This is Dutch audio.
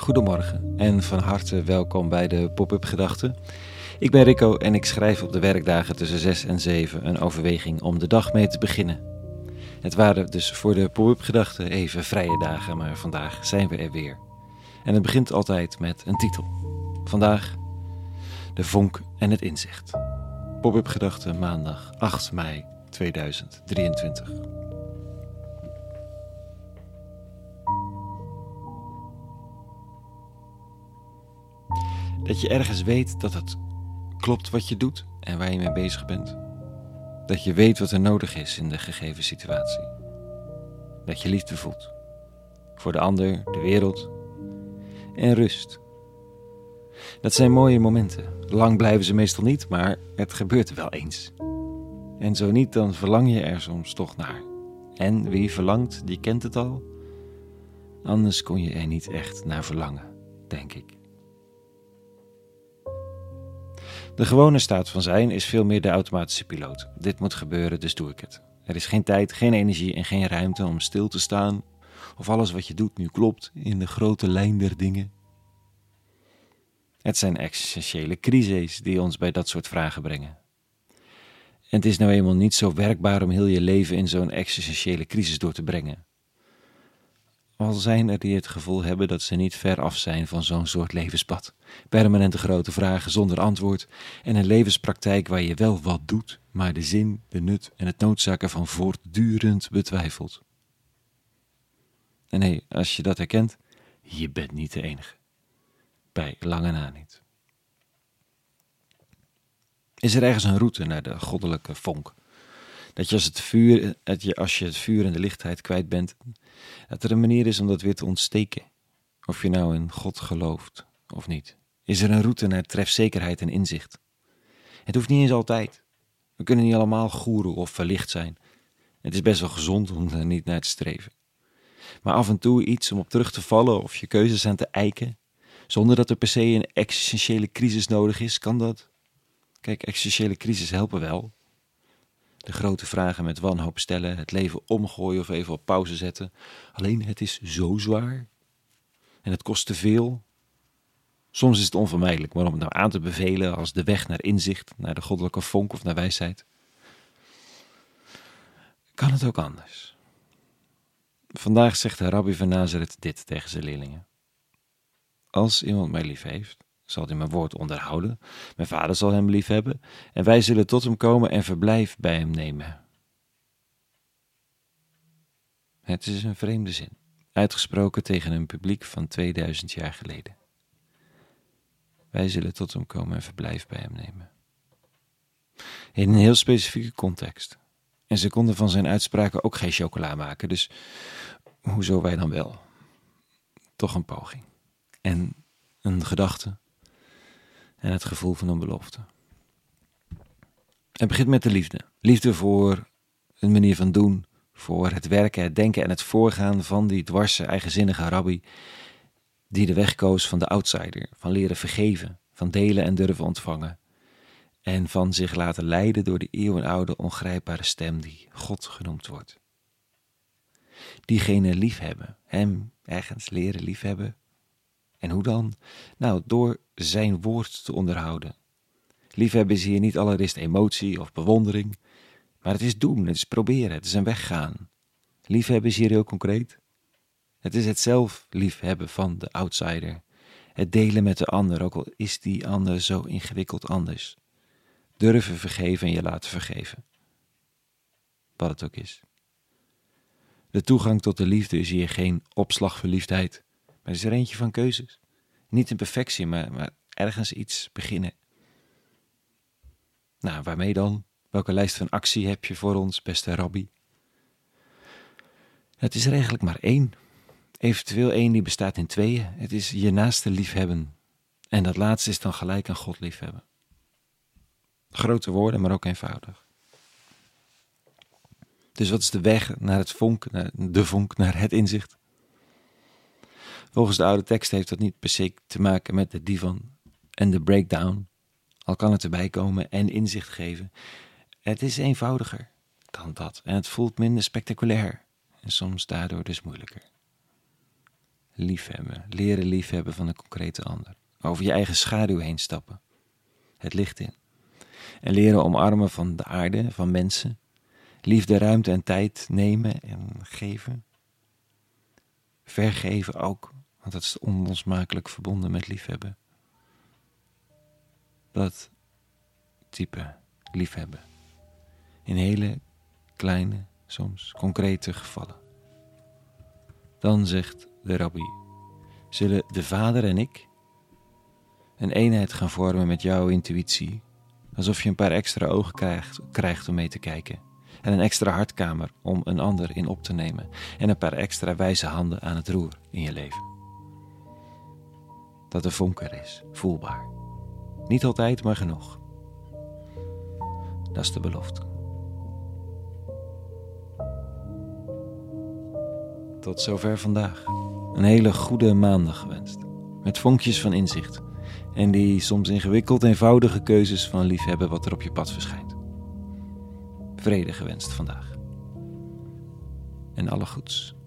Goedemorgen en van harte welkom bij de Pop-up Gedachten. Ik ben Rico en ik schrijf op de werkdagen tussen 6 en 7 een overweging om de dag mee te beginnen. Het waren dus voor de Pop-up Gedachten even vrije dagen, maar vandaag zijn we er weer. En het begint altijd met een titel. Vandaag De Vonk en het Inzicht. Pop-up Gedachten maandag 8 mei 2023. Dat je ergens weet dat het klopt wat je doet en waar je mee bezig bent. Dat je weet wat er nodig is in de gegeven situatie. Dat je liefde voelt. Voor de ander, de wereld en rust. Dat zijn mooie momenten. Lang blijven ze meestal niet, maar het gebeurt wel eens. En zo niet, dan verlang je er soms toch naar. En wie verlangt, die kent het al. Anders kon je er niet echt naar verlangen, denk ik. De gewone staat van zijn is veel meer de automatische piloot. Dit moet gebeuren, dus doe ik het. Er is geen tijd, geen energie en geen ruimte om stil te staan of alles wat je doet nu klopt in de grote lijn der dingen. Het zijn existentiële crises die ons bij dat soort vragen brengen. En het is nou eenmaal niet zo werkbaar om heel je leven in zo'n existentiële crisis door te brengen. Al zijn er die het gevoel hebben dat ze niet ver af zijn van zo'n soort levenspad. Permanente grote vragen zonder antwoord en een levenspraktijk waar je wel wat doet, maar de zin, de nut en het noodzaken van voortdurend betwijfelt. En nee, als je dat herkent, je bent niet de enige. Bij lange na niet. Is er ergens een route naar de goddelijke vonk? Dat je als, het vuur, je als je het vuur en de lichtheid kwijt bent, dat er een manier is om dat weer te ontsteken. Of je nou in God gelooft of niet. Is er een route naar trefzekerheid en inzicht? Het hoeft niet eens altijd. We kunnen niet allemaal goeren of verlicht zijn. Het is best wel gezond om er niet naar te streven. Maar af en toe iets om op terug te vallen of je keuzes aan te eiken, zonder dat er per se een existentiële crisis nodig is, kan dat. Kijk, existentiële crisis helpen wel, de grote vragen met wanhoop stellen, het leven omgooien of even op pauze zetten. Alleen het is zo zwaar en het kost te veel. Soms is het onvermijdelijk, maar om het nou aan te bevelen als de weg naar inzicht, naar de goddelijke vonk of naar wijsheid, kan het ook anders. Vandaag zegt de rabbi van Nazareth dit tegen zijn leerlingen. Als iemand mij lief heeft, zal hij mijn woord onderhouden. Mijn vader zal hem lief hebben en wij zullen tot hem komen en verblijf bij hem nemen. Het is een vreemde zin, uitgesproken tegen een publiek van 2000 jaar geleden. Wij zullen tot hem komen en verblijf bij hem nemen. In een heel specifieke context. En ze konden van zijn uitspraken ook geen chocola maken, dus hoezo wij dan wel? Toch een poging. En een gedachte en het gevoel van een belofte. Het begint met de liefde. Liefde voor een manier van doen, voor het werken, het denken en het voorgaan van die dwarse, eigenzinnige rabbi, die de weg koos van de outsider, van leren vergeven, van delen en durven ontvangen, en van zich laten leiden door de eeuwenoude, ongrijpbare stem die God genoemd wordt. Diegene liefhebben, hem ergens leren liefhebben, en hoe dan? Nou, door zijn woord te onderhouden. Liefhebben is hier niet allereerst emotie of bewondering, maar het is doen, het is proberen, het is een weggaan. Liefhebben is hier heel concreet. Het is het zelf liefhebben van de outsider. Het delen met de ander, ook al is die ander zo ingewikkeld anders. Durven vergeven en je laten vergeven. Wat het ook is. De toegang tot de liefde is hier geen opslagverliefdheid, maar het is er eentje van keuzes. Niet een perfectie, maar, maar ergens iets beginnen. Nou, waarmee dan? Welke lijst van actie heb je voor ons, beste Rabbi? Het is er eigenlijk maar één. Eventueel één die bestaat in tweeën. Het is je naaste liefhebben. En dat laatste is dan gelijk aan God liefhebben. Grote woorden, maar ook eenvoudig. Dus wat is de weg naar het vonk, naar de vonk, naar het inzicht? Volgens de oude tekst heeft dat niet per se te maken met de divan en de breakdown, al kan het erbij komen en inzicht geven. Het is eenvoudiger dan dat en het voelt minder spectaculair en soms daardoor dus moeilijker. liefhebben. Leren liefhebben van een concrete ander. Over je eigen schaduw heen stappen. Het licht in. En leren omarmen van de aarde, van mensen. Liefde, ruimte en tijd nemen en geven. Vergeven ook, want dat is onlosmakelijk verbonden met liefhebben. Dat type liefhebben. In hele kleine, soms concrete gevallen. Dan zegt de rabbi, zullen de vader en ik een eenheid gaan vormen met jouw intuïtie, alsof je een paar extra ogen krijgt, krijgt om mee te kijken, en een extra hartkamer om een ander in op te nemen, en een paar extra wijze handen aan het roer in je leven. Dat de vonk er is, voelbaar. Niet altijd, maar genoeg. Dat is de belofte. Tot zover vandaag. Een hele goede maandag gewenst. Met vonkjes van inzicht. En die soms ingewikkeld eenvoudige keuzes van liefhebben wat er op je pad verschijnt. Vrede gewenst vandaag. En alle goeds.